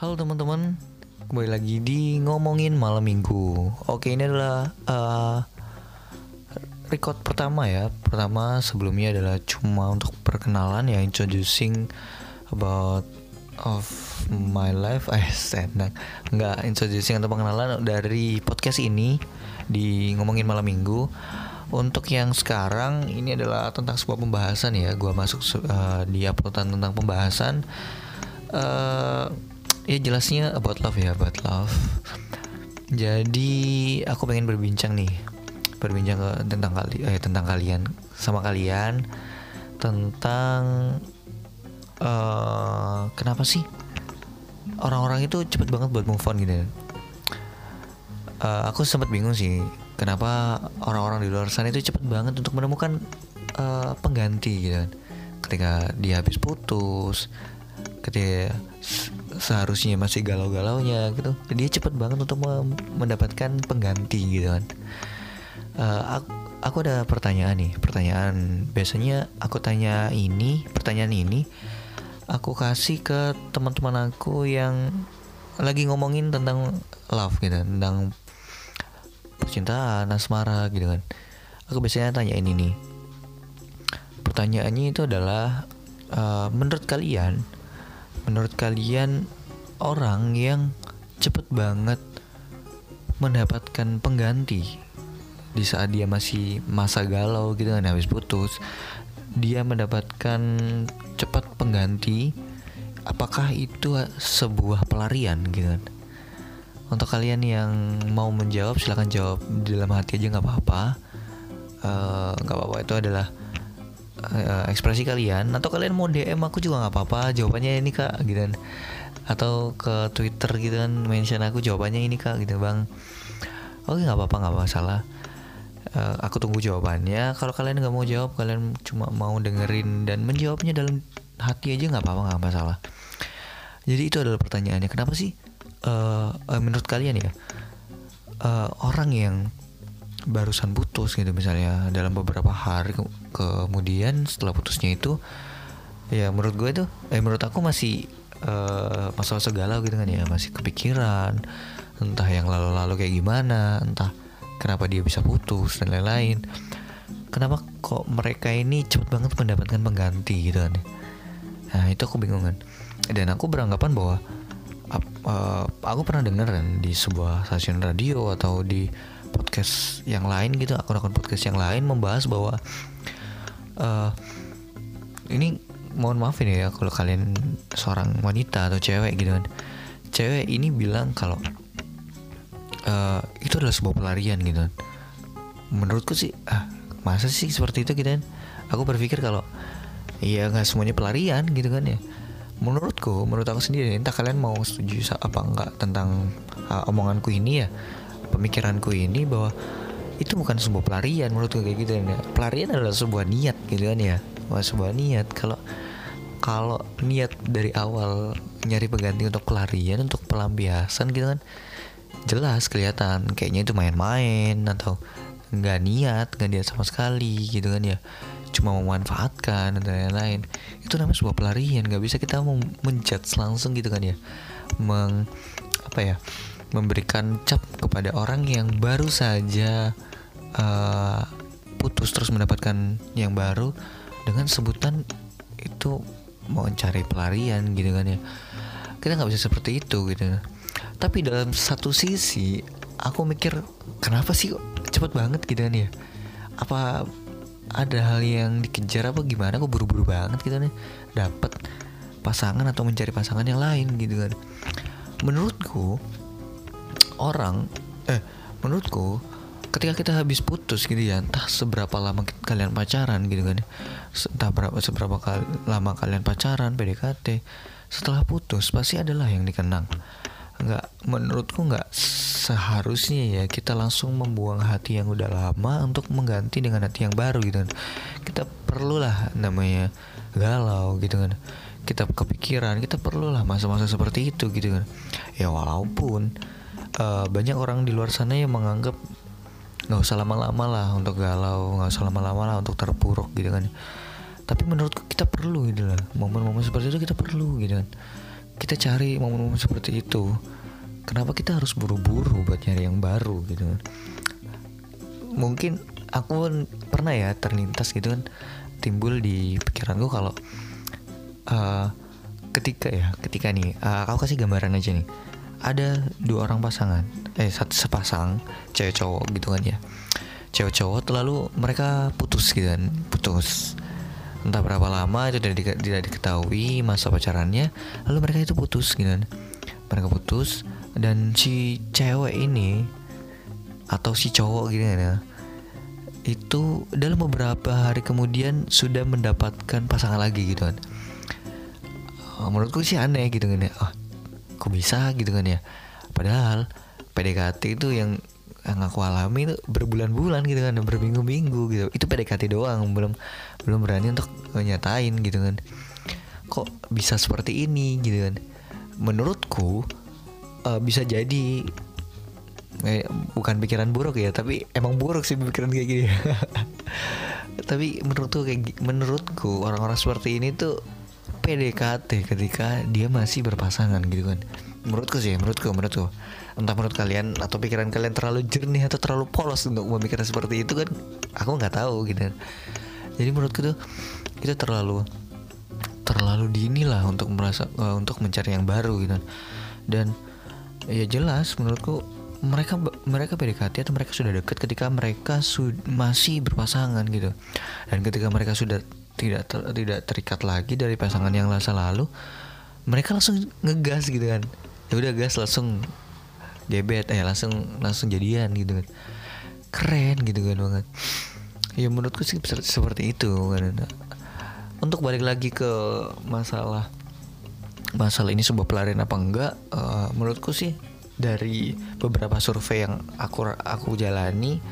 Halo teman-teman, kembali lagi di ngomongin malam minggu. Oke, ini adalah uh, record pertama ya. Pertama sebelumnya adalah cuma untuk perkenalan ya, introducing about of my life. Eh, senang. Nggak introducing atau pengenalan dari podcast ini di ngomongin malam minggu. Untuk yang sekarang ini adalah tentang sebuah pembahasan ya. Gua masuk uh, di uploadan tentang pembahasan. Uh, ya jelasnya about love ya about love. Jadi aku pengen berbincang nih. Berbincang tentang kali eh tentang kalian sama kalian. Tentang uh, kenapa sih orang-orang itu cepet banget buat move on gitu uh, aku sempat bingung sih kenapa orang-orang di luar sana itu cepet banget untuk menemukan uh, pengganti gitu kan. Ketika dia habis putus ketika seharusnya masih galau-galaunya gitu. Dia cepet banget untuk mendapatkan pengganti gitu kan. Uh, eh, aku, aku ada pertanyaan nih pertanyaan biasanya aku tanya ini pertanyaan ini aku kasih ke teman-teman aku yang lagi ngomongin tentang love gitu tentang percintaan asmara gitu kan. Aku biasanya tanya ini nih. Pertanyaannya itu adalah uh, menurut kalian menurut kalian orang yang cepet banget mendapatkan pengganti di saat dia masih masa galau gitu kan habis putus dia mendapatkan cepat pengganti apakah itu sebuah pelarian gitu kan? Untuk kalian yang mau menjawab silahkan jawab di dalam hati aja nggak apa-apa. Eh, nggak uh, apa-apa itu adalah uh, ekspresi kalian atau kalian mau DM aku juga nggak apa-apa jawabannya ini kak gitu kan. Atau ke Twitter gitu kan mention aku jawabannya ini kak gitu bang. Oke nggak apa-apa nggak masalah. Uh, aku tunggu jawabannya. Kalau kalian nggak mau jawab kalian cuma mau dengerin dan menjawabnya dalam hati aja nggak apa-apa nggak masalah. Jadi itu adalah pertanyaannya. Kenapa sih uh, uh, menurut kalian ya uh, orang yang barusan putus gitu misalnya. Dalam beberapa hari ke kemudian setelah putusnya itu ya menurut gue tuh eh menurut aku masih uh, masalah segala gitu kan ya. Masih kepikiran entah yang lalu-lalu kayak gimana entah kenapa dia bisa putus dan lain-lain. Kenapa kok mereka ini cepet banget mendapatkan pengganti gitu kan nah itu aku bingung kan. Dan aku beranggapan bahwa uh, aku pernah dengar kan di sebuah stasiun radio atau di podcast yang lain gitu akun-akun podcast yang lain membahas bahwa uh, ini mohon maaf ini ya kalau kalian seorang wanita atau cewek gitu kan. Cewek ini bilang kalau uh, itu adalah sebuah pelarian gitu kan. Menurutku sih ah masa sih seperti itu? Gitu kan. Aku berpikir kalau iya nggak semuanya pelarian gitu kan ya. Menurutku menurut aku sendiri entah kalian mau setuju apa enggak tentang uh, omonganku ini ya pemikiranku ini bahwa itu bukan sebuah pelarian menurutku kayak gitu ya. Pelarian adalah sebuah niat gitu kan ya. Wah, sebuah niat. Kalau kalau niat dari awal nyari pengganti untuk pelarian untuk pelampiasan gitu kan jelas kelihatan. Kayaknya itu main-main atau nggak niat nggak niat sama sekali gitu kan ya. Cuma memanfaatkan dan lain-lain. Itu namanya sebuah pelarian. Nggak bisa kita menjudge langsung gitu kan ya. Meng apa ya memberikan cap kepada orang yang baru saja uh, putus terus mendapatkan yang baru dengan sebutan itu mau cari pelarian gitu kan ya. Kita nggak bisa seperti itu gitu. Tapi dalam satu sisi aku mikir kenapa sih cepet banget gitu kan ya? Apa ada hal yang dikejar apa gimana? Kok buru-buru banget gitu kan ya dapat pasangan atau mencari pasangan yang lain gitu kan. Menurutku orang eh menurutku ketika kita habis putus gitu ya entah seberapa lama kalian pacaran gitu kan ya, entah berapa seberapa kali, lama kalian pacaran PDKT setelah putus pasti adalah yang dikenang. Nggak menurutku nggak seharusnya ya kita langsung membuang hati yang udah lama untuk mengganti dengan hati yang baru gitu kan. Kita perlulah namanya galau gitu kan. Kita kepikiran kita perlulah masa-masa seperti itu gitu kan. Ya walaupun uh, banyak orang di luar sana yang menganggap nggak usah lama-lama lah untuk galau nggak usah lama-lama lah untuk terpuruk gitu kan. Tapi menurutku kita perlu gitu lah momen-momen seperti itu kita perlu gitu kan. Kita cari momen-momen seperti itu. Kenapa kita harus buru-buru buat nyari yang baru gitu kan? Mungkin aku pernah ya terlintas gitu kan timbul di pikiranku kalau uh, ketika ya ketika nih uh, aku kasih gambaran aja nih ada dua orang pasangan. Eh satu sepasang cewek cowok gitu kan ya. Cewek cowok lalu mereka putus gitu kan putus. Entah berapa lama itu tidak, tidak diketahui masa pacarannya lalu mereka itu putus gitu kan. Mereka putus dan si cewek ini atau si cowok gitu kan ya itu dalam beberapa hari kemudian sudah mendapatkan pasangan lagi gitu kan. Menurutku sih aneh gitu kan ya. Oh, kok bisa gitu kan ya. Padahal PDKT itu yang yang aku alami itu berbulan-bulan gitu kan berminggu-minggu gitu. Itu PDKT doang belum belum berani untuk nyatain gitu kan. Kok bisa seperti ini gitu kan. Menurutku uh, bisa jadi eh, bukan pikiran buruk ya tapi emang buruk sih pikiran kayak gini. Tapi menurutku kayak menurutku orang-orang seperti ini tuh PDKT ketika dia masih berpasangan gitu kan. Menurutku sih menurutku menurutku. Entah menurut kalian atau pikiran kalian terlalu jernih atau terlalu polos untuk memikirkan seperti itu kan aku nggak tahu gitu. Jadi menurutku tuh itu terlalu terlalu dini lah untuk merasa uh, untuk mencari yang baru gitu. Dan ya jelas menurutku mereka mereka PDKT atau mereka sudah dekat ketika mereka masih berpasangan gitu. Dan ketika mereka sudah tidak ter tidak terikat lagi dari pasangan yang masa lalu mereka langsung ngegas gitu kan. Ya udah gas langsung gebet eh langsung langsung jadian gitu kan. Keren gitu kan banget. Ya menurutku sih seperti itu kan. Untuk balik lagi ke masalah masalah ini sebuah pelarian apa enggak uh, menurutku sih dari beberapa survei yang aku aku jalani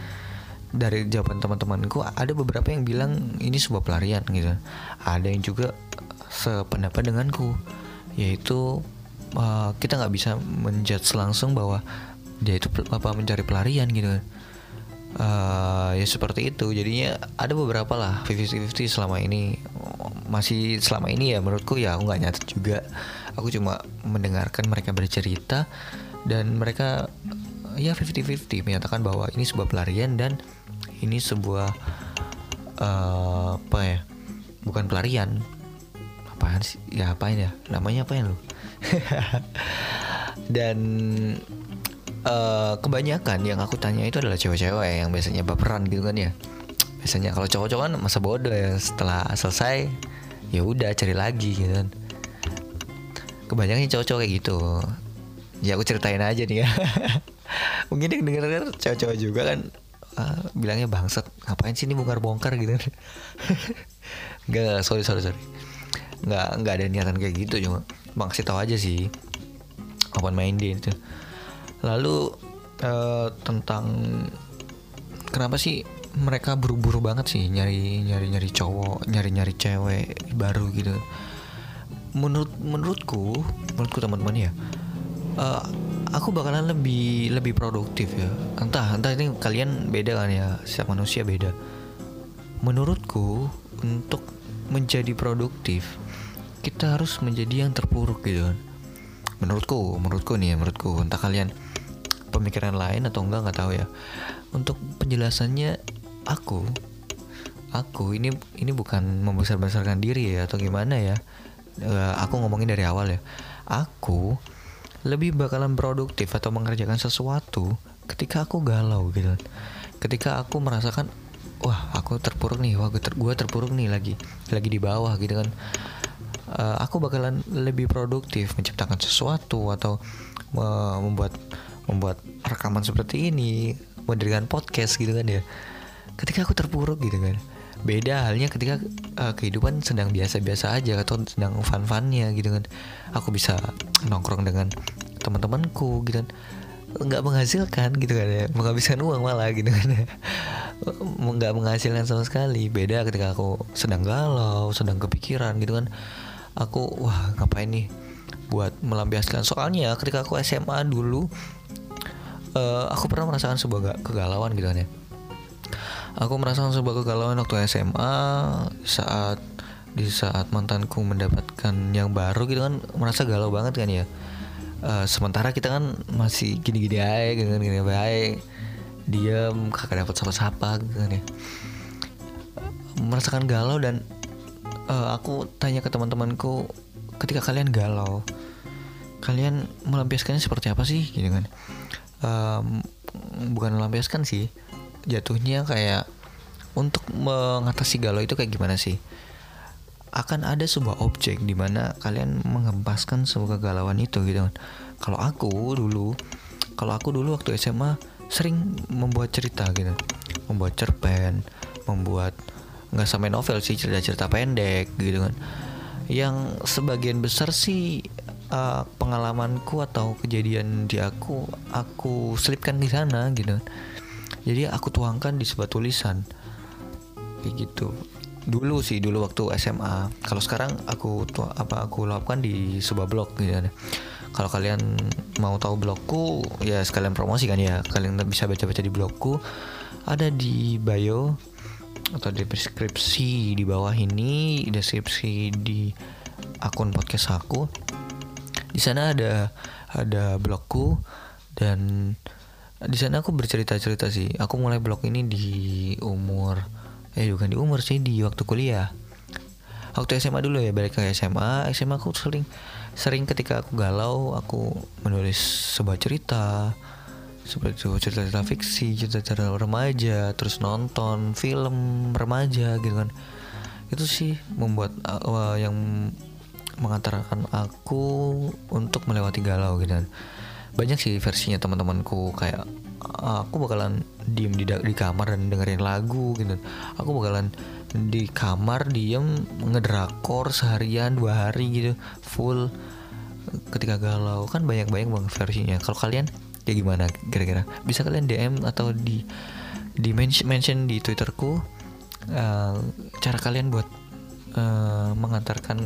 dari jawaban teman-temanku ada beberapa yang bilang ini sebuah pelarian gitu. Ada yang juga sependapat denganku yaitu uh, kita nggak bisa menjudge langsung bahwa dia itu apa mencari pelarian gitu. Uh, ya seperti itu. Jadinya ada beberapa lah 50-50 selama ini. Masih selama ini ya menurutku ya aku nggak nyatet juga. Aku cuma mendengarkan mereka bercerita dan mereka ya 50-50 menyatakan bahwa ini sebuah pelarian dan ini sebuah uh, apa ya? Bukan pelarian. Apaan sih? Ya apain ya? Namanya apa ya lo dan uh, kebanyakan yang aku tanya itu adalah cewek-cewek yang biasanya baperan gitu kan ya. Biasanya kalau cowok-cowok kan masa bodoh ya. Setelah selesai ya udah cari lagi gitu kan. Kebanyakan cowok-cowok kayak gitu. Ya aku ceritain aja nih ya. Mungkin yang denger cowok-cowok juga kan uh, bilangnya bangsat ngapain sih ini bongkar-bongkar? Gitu Enggak, sorry sorry sorry. Nggak nggak ada niatan kayak gitu cuma bang kasih tahu aja sih. Open minded itu lalu uh, tentang kenapa sih mereka buru-buru banget sih nyari nyari nyari cowok nyari nyari cewek baru gitu. Menurut menurutku menurutku teman-teman ya uh, aku bakalan lebih lebih produktif ya. Entah entah ini kalian beda kan ya setiap manusia beda. Menurutku untuk menjadi produktif kita harus menjadi yang terpuruk gitu kan. Menurutku menurutku nih ya menurutku. Entah kalian pemikiran lain atau enggak nggak tahu ya. Untuk penjelasannya aku aku ini ini bukan membesar-besarkan diri ya atau gimana ya. Uh, aku ngomongin dari awal ya. Aku lebih bakalan produktif atau mengerjakan sesuatu ketika aku galau gitu. Ketika aku merasakan wah aku terpuruk nih wah gue, ter, gue terpuruk nih lagi lagi di bawah gitu kan. Uh, aku bakalan lebih produktif menciptakan sesuatu atau uh, membuat membuat rekaman seperti ini mendirikan podcast gitu kan ya. Ketika aku terpuruk gitu kan beda halnya ketika uh, kehidupan sedang biasa-biasa aja atau sedang fun-funnya gitu kan. Aku bisa nongkrong dengan teman-temanku gitu kan. Nggak menghasilkan gitu kan ya. Menghabiskan uang malah gitu kan ya. Nggak menghasilkan sama sekali. Beda ketika aku sedang galau sedang kepikiran gitu kan. Aku wah ngapain nih buat melampiaskan? Soalnya ketika aku SMA dulu uh, aku pernah merasakan sebuah kegalauan gitu kan ya aku merasakan sebuah kegalauan waktu SMA saat di saat mantanku mendapatkan yang baru gitu kan merasa galau banget kan ya. Uh, sementara kita kan masih gini-gini aja gitu kan gini baik. Diam kakak dapat sapa-sapa gitu kan ya. Merasakan galau dan uh, aku tanya ke teman-temanku ketika kalian galau kalian melampiaskannya seperti apa sih? Gitu kan. Um, bukan melampiaskan sih jatuhnya kayak untuk mengatasi galau itu kayak gimana sih? Akan ada sebuah objek di mana kalian mengempaskan sebuah kegalauan itu gitu kan. Kalau aku dulu kalau aku dulu waktu SMA sering membuat cerita gitu. Membuat cerpen membuat nggak sampai novel sih cerita-cerita pendek gitu kan. Yang sebagian besar sih uh, pengalamanku atau kejadian di aku aku selipkan di sana gitu kan jadi aku tuangkan di sebuah tulisan. Kayak gitu. Dulu sih dulu waktu SMA kalau sekarang aku apa aku lakukan di sebuah blog gitu kan. Kalau kalian mau tahu blogku ya sekalian promosi kan ya. Kalian bisa baca-baca di blogku. Ada di bio atau di deskripsi di bawah ini deskripsi di akun podcast aku. Di sana ada ada blogku dan di sana aku bercerita-cerita sih. Aku mulai blog ini di umur eh bukan di umur sih di waktu kuliah. Waktu SMA dulu ya balik ke SMA SMA aku sering sering ketika aku galau aku menulis sebuah cerita. Seperti cerita-cerita fiksi cerita-cerita remaja terus nonton film remaja gitu kan. Itu sih membuat uh, yang mengantarkan aku untuk melewati galau gitu kan banyak sih versinya teman-temanku kayak aku bakalan diem di di kamar dan dengerin lagu gitu. Aku bakalan di kamar diem ngedrakor seharian dua hari gitu. Full ketika galau. Kan banyak-banyak banget versinya. Kalau kalian kayak gimana kira-kira? Bisa kalian DM atau di di mention di twitterku uh, cara kalian buat uh, mengantarkan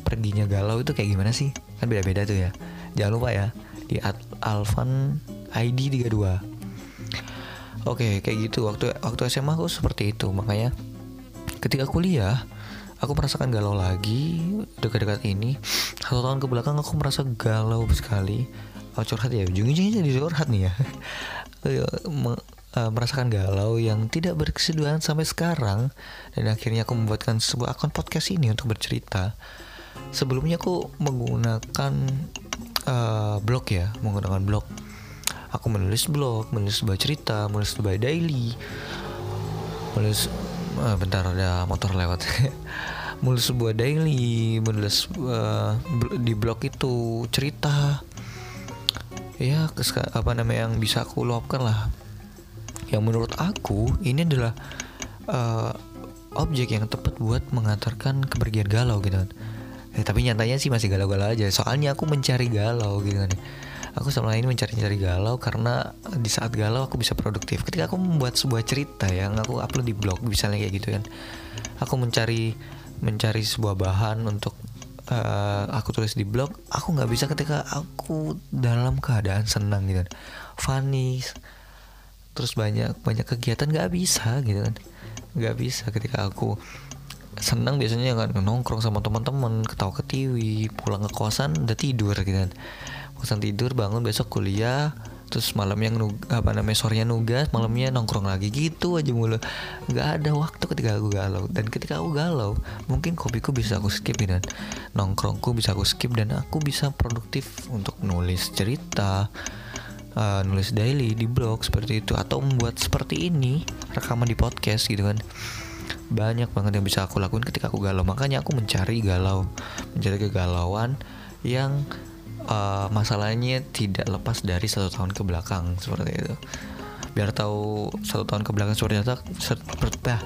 perginya galau itu kayak gimana sih? Kan beda-beda tuh ya. Jangan lupa ya di Alvan ID 32 Oke kayak gitu. Waktu waktu SMA aku seperti itu. Makanya ketika kuliah aku merasakan galau lagi dekat-dekat ini. Satu tahun ke belakang aku merasa galau sekali. Oh, curhat ya. Ujung-ujungnya jadi curhat nih ya. Uh, merasakan galau yang tidak berkesudahan sampai sekarang. Dan akhirnya aku membuatkan sebuah akun podcast ini untuk bercerita. Sebelumnya aku menggunakan uh, blog ya menggunakan blog. Aku menulis blog menulis sebuah cerita menulis sebuah daily. Menulis uh, bentar ada motor lewat. Menulis sebuah daily menulis uh, di blog itu cerita. Ya apa namanya yang bisa aku luapkan lah. Yang menurut aku ini adalah uh, objek yang tepat buat mengantarkan kepergian galau gitu kan eh, tapi nyatanya sih masih galau-galau aja. Soalnya aku mencari galau gitu kan. Aku selama ini mencari-cari galau karena di saat galau aku bisa produktif. Ketika aku membuat sebuah cerita yang aku upload di blog misalnya kayak gitu kan. Aku mencari mencari sebuah bahan untuk uh, aku tulis di blog aku nggak bisa ketika aku dalam keadaan senang gitu kan. Funny terus banyak banyak kegiatan nggak bisa gitu kan. Nggak bisa ketika aku senang biasanya kan nongkrong sama teman-teman ketawa ke pulang ke kosan udah tidur gitu kan. Kosan tidur bangun besok kuliah terus malam yang nug apa namanya sorenya nugas malamnya nongkrong lagi gitu aja mulu. Nggak ada waktu ketika aku galau. Dan ketika aku galau mungkin kopiku bisa aku skip dan nongkrongku bisa aku skip dan aku bisa produktif untuk nulis cerita uh, nulis daily di blog seperti itu atau membuat seperti ini rekaman di podcast gitu kan banyak banget yang bisa aku lakukan ketika aku galau. Makanya aku mencari galau mencari kegalauan yang uh, masalahnya tidak lepas dari satu tahun ke belakang seperti itu. Biar tahu satu tahun ke belakang seperti apa seperti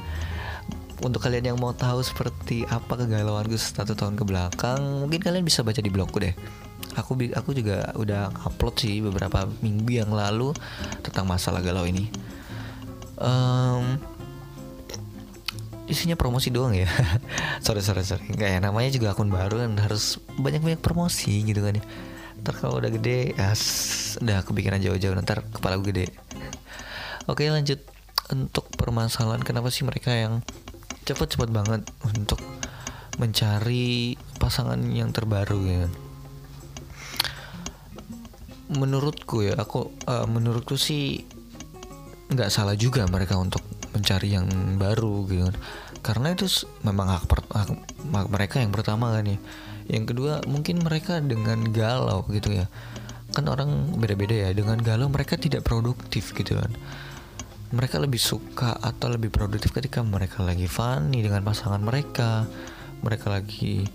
untuk kalian yang mau tahu seperti apa kegalauan gue satu tahun ke belakang mungkin kalian bisa baca di blogku deh. Aku aku juga udah upload sih beberapa minggu yang lalu tentang masalah galau ini. Um, isinya promosi doang ya. Sorry sorry sorry. Nggak ya namanya juga akun baru kan harus banyak banyak promosi gitu kan ya. Ntar kalau udah gede ya udah kepikiran jauh-jauh ntar kepala gue gede. Oke lanjut. Untuk permasalahan kenapa sih mereka yang cepat-cepat banget untuk mencari pasangan yang terbaru ya? Menurutku ya aku uh, menurutku sih nggak salah juga mereka untuk mencari yang baru gitu kan. Karena itu memang hak, per, hak, hak mereka yang pertama kan ya. Yang kedua mungkin mereka dengan galau gitu ya. Kan orang beda-beda ya dengan galau mereka tidak produktif gitu kan. Mereka lebih suka atau lebih produktif ketika mereka lagi funny dengan pasangan mereka mereka lagi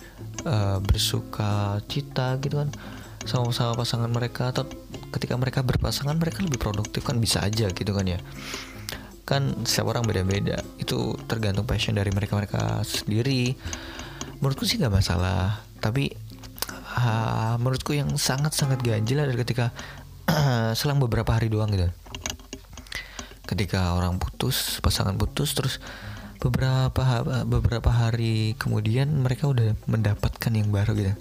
uh, bersuka cita gitu kan sama-sama pasangan mereka atau ketika mereka berpasangan mereka lebih produktif kan bisa aja gitu kan ya kan setiap orang beda-beda. Itu tergantung passion dari mereka-mereka sendiri. Menurutku sih nggak masalah. Tapi uh, menurutku yang sangat-sangat ganjil adalah ketika selang beberapa hari doang gitu. Ketika orang putus pasangan putus terus beberapa beberapa hari kemudian mereka udah mendapatkan yang baru gitu.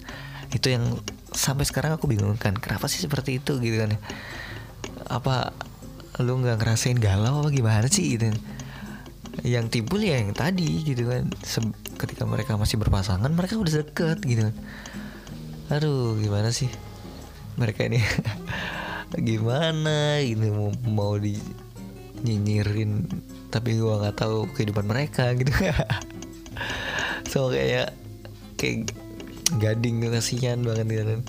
Itu yang sampai sekarang aku bingung kan kenapa sih seperti itu gitu kan apa lu nggak ngerasain galau apa gimana sih gitu. Yang timbul ya yang tadi gitu kan. Se- ketika mereka masih berpasangan mereka udah deket gitu kan. Aduh gimana sih? Mereka ini gimana ini mau mau di nyinyirin tapi gua nggak tahu kehidupan mereka gitu. So kayak kayak gading kasihan banget gitu kan.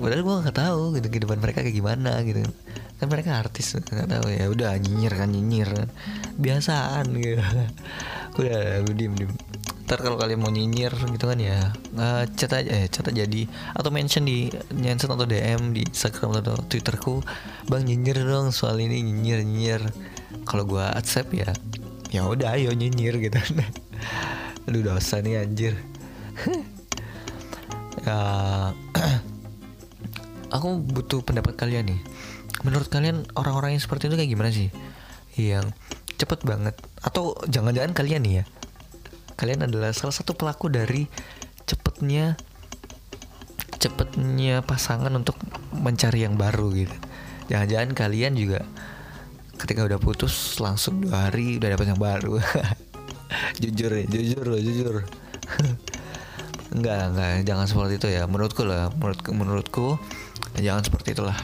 Padahal gue nggak tahu gitu kehidupan mereka kayak gimana gitu kan mereka artis nggak tahu ya. Udah nyinyir kan nyinyir. Biasaan gitu. Udah diem diem. Ntar kalau kalian mau nyinyir gitu kan ya. Uh, chat aja eh, chat aja di atau mention di nyenset atau DM di Instagram atau Twitterku. Bang nyinyir dong soal ini nyinyir nyinyir. Kalau gue accept ya ya udah ayo nyinyir gitu. Lu dosa nih anjir. Ya aku butuh pendapat kalian nih menurut kalian orang-orang yang seperti itu kayak gimana sih? Yang cepet banget? Atau jangan-jangan kalian nih ya? Kalian adalah salah satu pelaku dari cepetnya cepetnya pasangan untuk mencari yang baru gitu. Jangan-jangan kalian juga ketika udah putus langsung dua hari udah dapat yang baru. Jujur ya jujur loh jujur. Enggak enggak. Jangan seperti itu ya. Menurutku lah menurutku menurutku jangan seperti itulah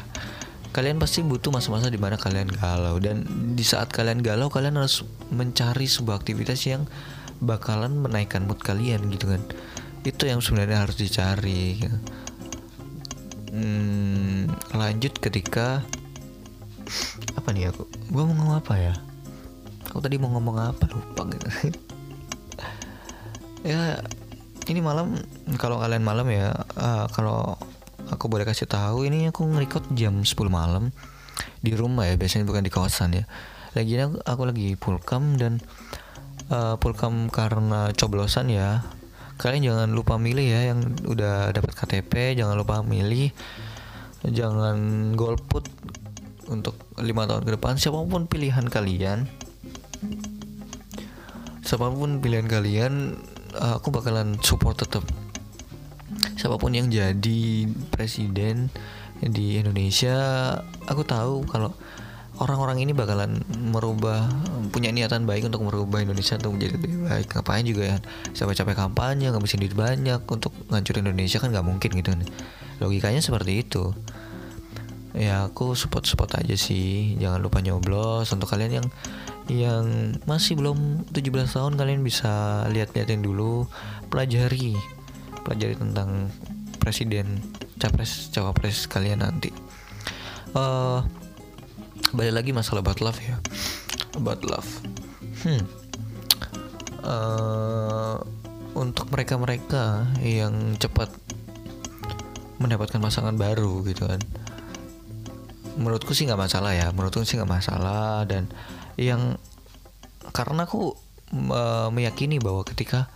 kalian pasti butuh masa-masa di mana kalian galau. Dan di saat kalian galau kalian harus mencari sebuah aktivitas yang bakalan menaikkan mood kalian gitu kan. Itu yang sebenarnya harus dicari. Hmm, lanjut ketika apa nih aku? Gue mau ngomong apa ya? Aku tadi mau ngomong apa? Lupa gitu ya ini malam kalau kalian malam ya uh, kalau aku boleh kasih tahu ini aku ngerekod jam 10 malam. Di rumah ya biasanya bukan di kawasan ya. Lagi aku, aku lagi pulkam dan uh, pulkam karena coblosan ya. Kalian jangan lupa milih ya yang udah dapat KTP jangan lupa milih. Jangan golput untuk lima tahun ke depan. Siapa pun pilihan kalian siapa pun pilihan kalian uh, aku bakalan support tetap siapa pun yang jadi presiden di Indonesia aku tahu kalau orang-orang ini bakalan merubah punya niatan baik untuk merubah Indonesia untuk menjadi lebih baik. Ngapain juga ya? Capek-capek kampanye ngabisin duit banyak untuk ngancurin Indonesia kan nggak mungkin gitu kan. Logikanya seperti itu. Ya aku support support aja sih. Jangan lupa nyoblos. Untuk kalian yang yang masih belum 17 tahun kalian bisa lihat-liatin dulu. Pelajari pelajari tentang presiden capres cawapres kalian nanti. Uh, balik lagi masalah about love ya. About love. Hmm. Uh, untuk mereka-mereka yang cepat mendapatkan pasangan baru gitu kan. Menurutku sih nggak masalah ya. Menurutku sih nggak masalah dan yang karena aku uh, meyakini bahwa ketika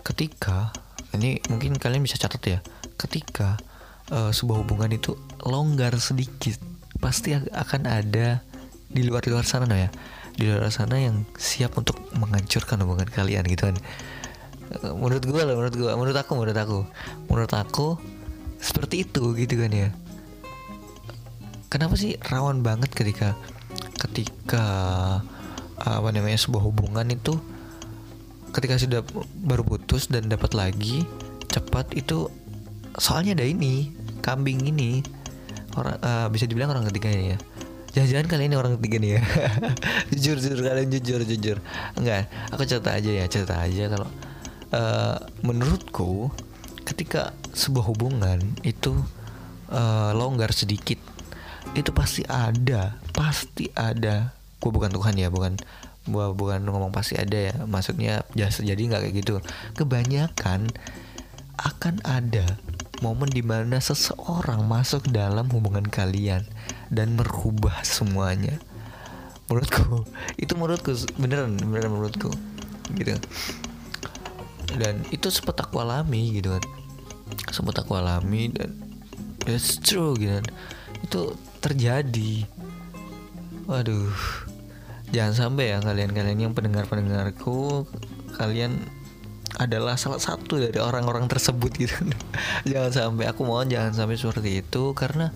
ketika ini mungkin kalian bisa catat ya. Ketika uh, sebuah hubungan itu longgar sedikit pasti akan ada di luar luar sana no ya. Di luar sana yang siap untuk menghancurkan hubungan kalian gitu kan. Menurut gue loh menurut gue menurut aku menurut aku. Menurut aku seperti itu gitu kan ya. Kenapa sih rawan banget ketika ketika apa namanya sebuah hubungan itu ketika sudah baru putus dan dapat lagi cepat itu soalnya ada ini kambing ini. Orang uh, bisa dibilang orang ketiga ya. Jangan-jangan kali ini orang ketiga nih ya. Jujur jujur kalian jujur jujur. Enggak aku cerita aja ya cerita aja kalau uh, menurutku ketika sebuah hubungan itu uh, longgar sedikit itu pasti ada pasti ada. Gue bukan Tuhan ya bukan gua bukan ngomong pasti ada ya. Maksudnya jasa jadi nggak kayak gitu. Kebanyakan akan ada momen di mana seseorang masuk dalam hubungan kalian dan merubah semuanya. Menurutku itu menurutku beneran beneran menurutku. Gitu. Dan itu sempat aku alami gitu kan. Sempat aku alami dan it's true gitu kan. Itu terjadi. Waduh jangan sampai ya kalian-kalian yang pendengar-pendengarku kalian adalah salah satu dari orang-orang tersebut gitu. Jangan sampai aku mohon jangan sampai seperti itu karena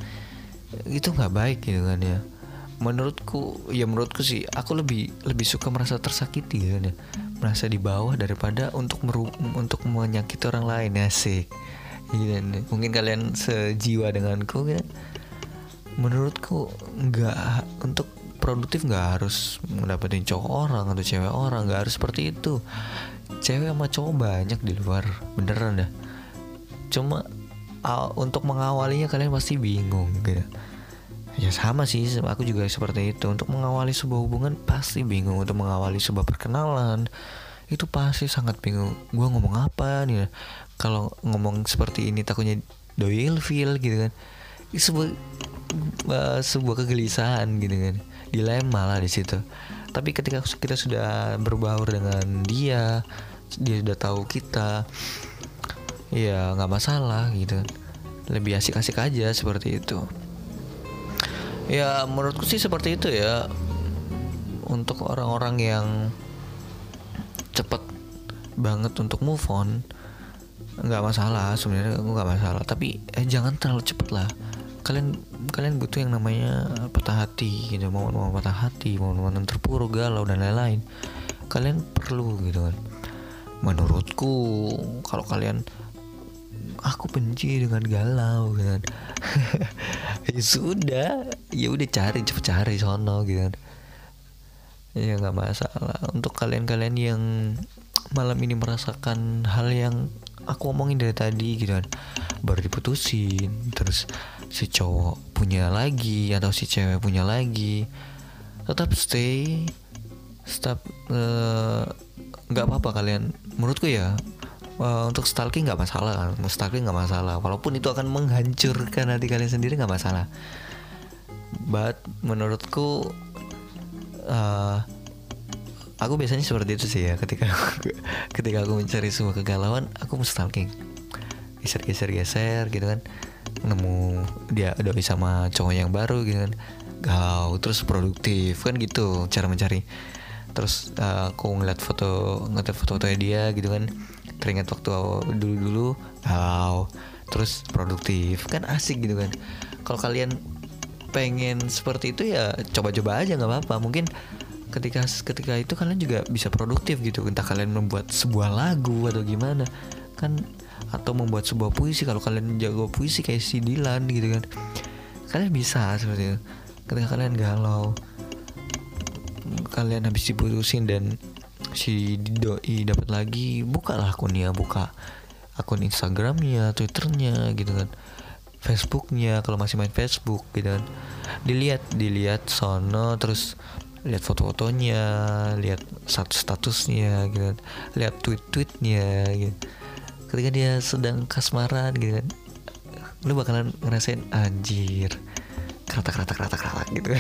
itu nggak baik gitu kan ya. Menurutku ya menurutku sih aku lebih lebih suka merasa tersakiti gitu kan ya. Merasa di bawah daripada untuk meru untuk menyakiti orang lain ya sih gitu kan. mungkin kalian sejiwa denganku kan. Menurutku nggak untuk produktif nggak harus mendapatkan cowok orang atau cewek orang nggak harus seperti itu. Cewek sama cowok banyak di luar beneran dah. Cuma untuk mengawalinya kalian pasti bingung gitu. Ya sama sih aku juga seperti itu. Untuk mengawali sebuah hubungan pasti bingung. Untuk mengawali sebuah perkenalan itu pasti sangat bingung. Gue ngomong apa nih? Kalau ngomong seperti ini takutnya doil feel gitu kan. Sebuah uh, sebuah kegelisahan gitu kan dilema lah di situ. Tapi ketika kita sudah berbaur dengan dia dia sudah tahu kita ya nggak masalah gitu. Lebih asik-asik aja seperti itu. Ya menurutku sih seperti itu ya. Untuk orang-orang yang cepat banget untuk move on nggak masalah sebenarnya nggak masalah. Tapi eh jangan terlalu cepet lah kalian kalian butuh yang namanya patah hati gitu mau mau patah hati mau mau terpuruk galau dan lain-lain. Kalian perlu gitu kan. Menurutku kalau kalian aku benci dengan galau gitu kan. Ya sudah ya udah cari cepet cari sono gitu kan. Ya nggak masalah. Untuk kalian-kalian yang malam ini merasakan hal yang aku omongin dari tadi gitu kan. Baru diputusin terus si cowok punya lagi atau si cewek punya lagi. Tetap stay tetap eh, nggak uh, apa-apa kalian. Menurutku ya uh, untuk stalking nggak masalah kan stalking nggak masalah. Walaupun itu akan menghancurkan hati kalian sendiri nggak masalah. But menurutku uh, aku biasanya seperti itu sih ya. Ketika ketika aku mencari sebuah kegalauan aku stalking. Geser geser geser gitu kan nemu dia bisa sama cowok yang baru gitu kan. Galau terus produktif kan gitu cara mencari. Terus uh, aku ngeliat foto ngeliat foto-fotonya dia gitu kan. Teringat waktu dulu-dulu galau terus produktif kan asik gitu kan. Kalau kalian pengen seperti itu ya coba-coba aja nggak apa-apa. Mungkin ketika ketika itu kalian juga bisa produktif gitu. Entah kalian membuat sebuah lagu atau gimana. Kan atau membuat sebuah puisi. Kalau kalian jago puisi kayak si Dilan gitu kan. Kalian bisa seperti itu. Ketika kalian galau kalian habis diputusin dan si doi dapat lagi bukalah akunnya. Buka akun Instagramnya Twitternya gitu kan. Facebooknya kalau masih main Facebook gitu kan. Dilihat dilihat sono terus lihat foto-fotonya lihat status-statusnya gitu kan. Lihat tweet-tweetnya gitu ketika dia sedang kasmaran gitu kan lu bakalan ngerasain anjir kata kata kata kata gitu.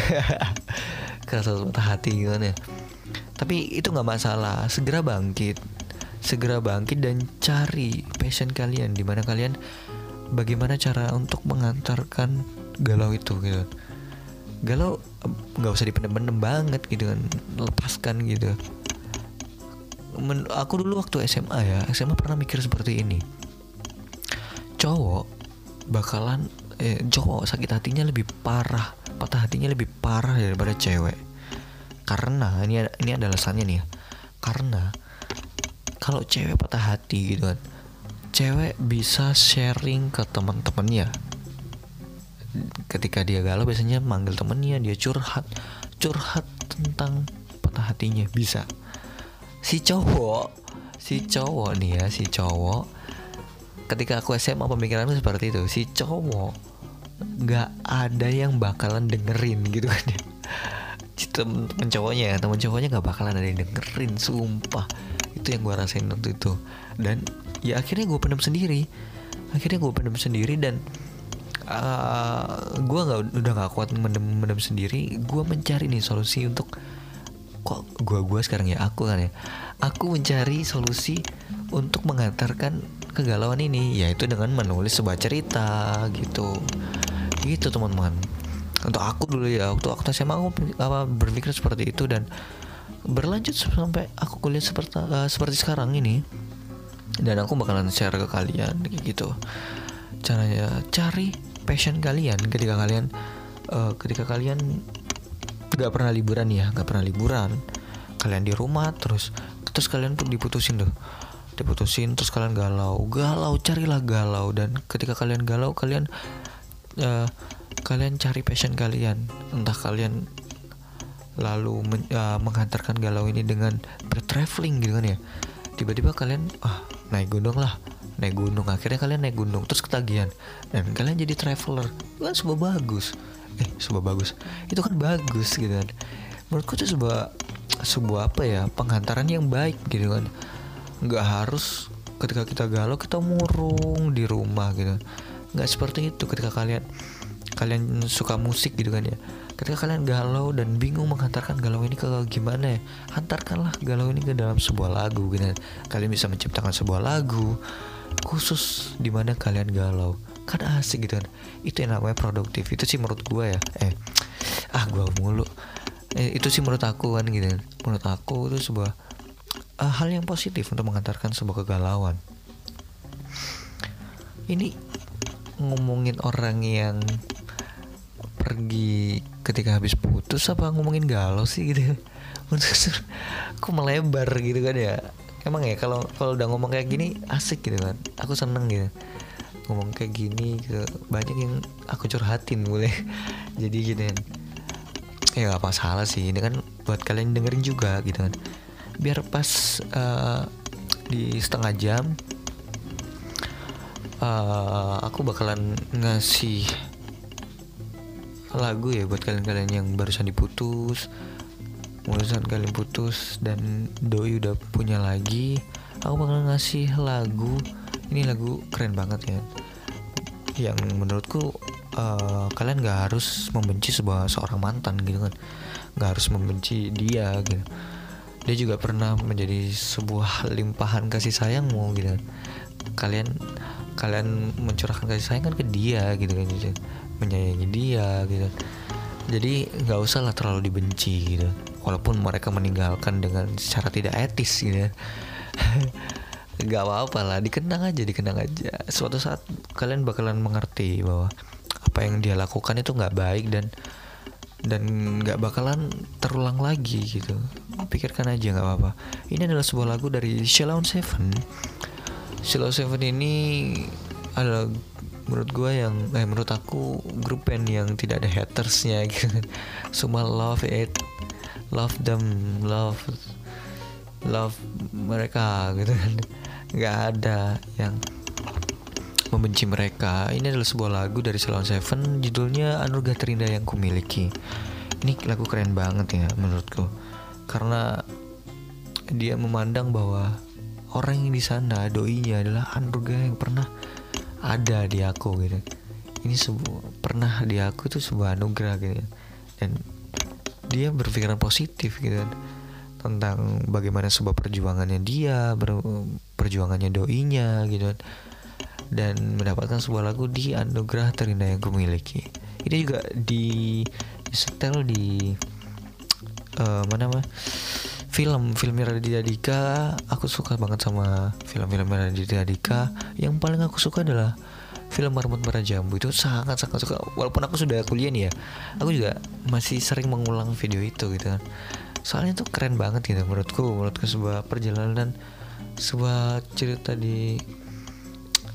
Kerasa patah hati gitu kan ya. Tapi itu nggak masalah segera bangkit. Segera bangkit dan cari passion kalian di mana kalian bagaimana cara untuk mengantarkan galau itu gitu. Galau nggak usah dipendem-pendem banget gitu kan lepaskan gitu men, aku dulu waktu SMA ya SMA pernah mikir seperti ini. Cowok bakalan eh, cowok sakit hatinya lebih parah patah hatinya lebih parah daripada cewek. Karena ini ini ada alasannya nih ya. Karena kalau cewek patah hati gitu kan cewek bisa sharing ke teman-temannya. Ketika dia galau biasanya manggil temennya dia curhat curhat tentang patah hatinya bisa si cowok si cowok nih ya si cowok. Ketika aku SMA pemikiranku seperti itu. Si cowok nggak ada yang bakalan dengerin gitu kan ya. Temen, cowoknya ya temen cowoknya nggak bakalan ada yang dengerin sumpah. Itu yang gue rasain waktu itu. Dan ya akhirnya gue pendam sendiri. Akhirnya gue pendam sendiri dan uh, gue nggak udah nggak kuat mendem mendem sendiri. Gue mencari nih solusi untuk kok gue gue sekarang ya aku kan ya. Aku mencari solusi untuk mengantarkan kegalauan ini yaitu dengan menulis sebuah cerita gitu. Gitu teman-teman. Untuk aku dulu ya waktu aku SMA aku apa berpikir seperti itu dan berlanjut sampai aku kuliah seperti uh, seperti sekarang ini. Dan aku bakalan share ke kalian gitu. Caranya cari passion kalian ketika kalian uh, ketika kalian nggak pernah liburan ya nggak pernah liburan. Kalian di rumah terus terus kalian diputusin tuh diputusin terus kalian galau galau carilah galau. Dan ketika kalian galau kalian uh, kalian cari passion kalian. Entah kalian lalu men, uh, menghantarkan galau ini dengan bertraveling gitu kan ya. Tiba-tiba kalian ah naik gunung lah naik gunung. Akhirnya kalian naik gunung terus ketagihan. Dan kalian jadi traveler. Itu kan sebuah bagus eh sebuah bagus. Itu kan bagus gitu kan. Menurutku itu sebuah sebuah apa ya penghantaran yang baik gitu kan. Nggak harus ketika kita galau kita murung di rumah gitu. Nggak seperti itu ketika kalian kalian suka musik gitu kan ya. Ketika kalian galau dan bingung menghantarkan galau ini ke gimana ya hantarkanlah galau ini ke dalam sebuah lagu gitu kalian bisa menciptakan sebuah lagu khusus di mana kalian galau kan asik gitu kan. Itu yang namanya produktif. Itu sih menurut gue ya. Eh ah gue mulu. Eh, itu sih menurut aku kan gitu kan. Menurut aku itu sebuah uh, hal yang positif untuk mengantarkan sebuah kegalauan. Ini ngomongin orang yang pergi ketika habis putus apa ngomongin galau sih gitu? Aku melebar gitu kan ya? Emang ya kalau kalau udah ngomong kayak gini asik gitu kan. Aku seneng gitu ngomong kayak gini ke banyak yang aku curhatin boleh. Jadi gitu kan ya gak salah sih. Ini kan buat kalian dengerin juga gitu kan. Biar pas uh, di setengah jam uh, aku bakalan ngasih lagu ya buat kalian-kalian yang barusan diputus urusan kalian putus dan doi udah punya lagi. Aku bakal ngasih lagu ini lagu keren banget ya yang menurutku uh, kalian gak harus membenci sebuah seorang mantan gitu kan. Gak harus membenci dia gitu. Dia juga pernah menjadi sebuah limpahan kasih sayangmu gitu. Kalian kalian mencurahkan kasih sayang kan ke dia gitu kan gitu. menyayangi dia gitu. Jadi nggak usah lah terlalu dibenci gitu. Walaupun mereka meninggalkan dengan secara tidak etis gitu nggak apa-apa lah dikenang aja dikenang aja. Suatu saat kalian bakalan mengerti bahwa apa yang dia lakukan itu nggak baik dan dan nggak bakalan terulang lagi gitu. Pikirkan aja nggak apa-apa. Ini adalah sebuah lagu dari Shalom Seven. Shalom Seven ini adalah menurut gue yang eh menurut aku grup band yang tidak ada hatersnya gitu. Semua love it love them love love mereka gitu kan nggak ada yang membenci mereka. Ini adalah sebuah lagu dari Salon Seven. Judulnya Anugerah Terindah yang Kumiliki. Ini lagu keren banget ya menurutku. Karena dia memandang bahwa orang yang di sana doinya adalah anugerah yang pernah ada di aku gitu. Ini sebuah pernah di aku itu sebuah anugerah gitu dan dia berpikiran positif gitu kan tentang bagaimana sebuah perjuangannya dia perjuangannya doinya gitu. Dan mendapatkan sebuah lagu di anugerah terindah yang kumiliki. Ini juga di setel di uh, mana mah film film Raditya Dika. Aku suka banget sama film-film Raditya Dika. Yang paling aku suka adalah film Marmut Merah Jambu itu sangat sangat suka. Walaupun aku sudah kuliah nih ya aku juga masih sering mengulang video itu gitu kan. Soalnya itu keren banget gitu menurutku menurutku sebuah perjalanan sebuah cerita di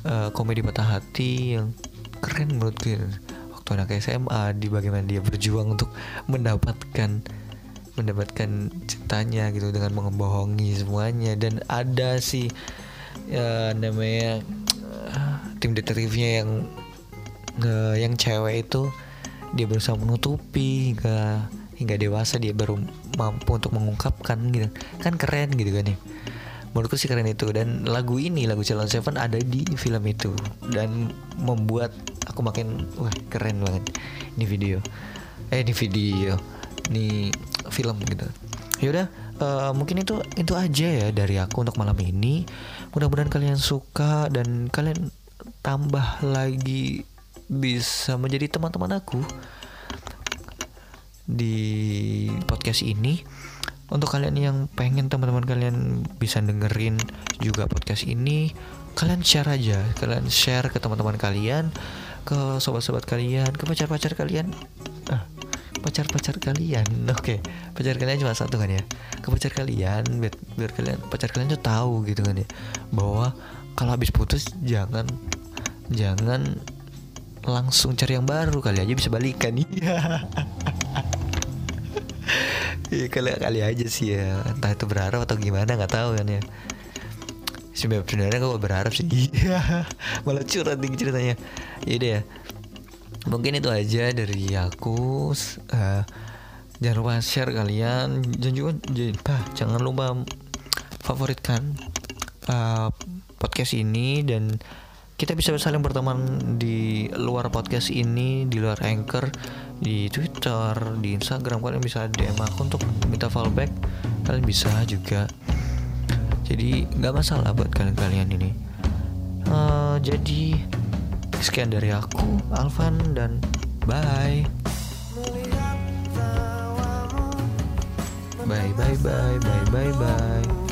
uh, komedi patah hati yang keren menurut gue. Waktu anak SMA di bagaimana dia berjuang untuk mendapatkan mendapatkan cintanya gitu dengan mengebohongi semuanya. Dan ada si ya, namanya uh, tim detektifnya yang uh, yang cewek itu dia berusaha menutupi hingga hingga dewasa dia baru mampu untuk mengungkapkan gitu. Kan keren gitu kan ya menurutku sih keren itu. Dan lagu ini lagu Calon Seven ada di film itu. Dan membuat aku makin wah keren banget. Ini video. Eh ini video. Ini film gitu. Yaudah uh, mungkin itu itu aja ya dari aku untuk malam ini. Mudah-mudahan kalian suka dan kalian tambah lagi bisa menjadi teman-teman aku di podcast ini untuk kalian yang pengen teman-teman kalian bisa dengerin juga podcast ini kalian share aja. Kalian share ke teman-teman kalian ke sobat-sobat kalian ke pacar-pacar kalian. Ah, pacar-pacar kalian. Oke okay. pacar kalian cuma satu kan ya? Ke pacar kalian biar, biar kalian pacar kalian tuh tahu gitu kan ya? Bahwa kalau habis putus jangan jangan langsung cari yang baru kali aja bisa balikan. Iya Iya kali kali aja sih ya. Entah itu berharap atau gimana nggak tahu kan ya. Sebenarnya gue berharap sih. Iya. Malah curhat nih ceritanya. Ya deh ya. Mungkin itu aja dari aku. Uh, jangan lupa share kalian. Dan juga ah, jangan lupa favoritkan uh, podcast ini dan kita bisa saling berteman di luar podcast ini di luar anchor di Twitter, di Instagram kalian bisa DM aku untuk minta fallback. Kalian bisa juga. Jadi nggak masalah buat kalian-kalian ini. Uh, jadi sekian dari aku, Alvan dan bye. Bye bye bye bye bye bye.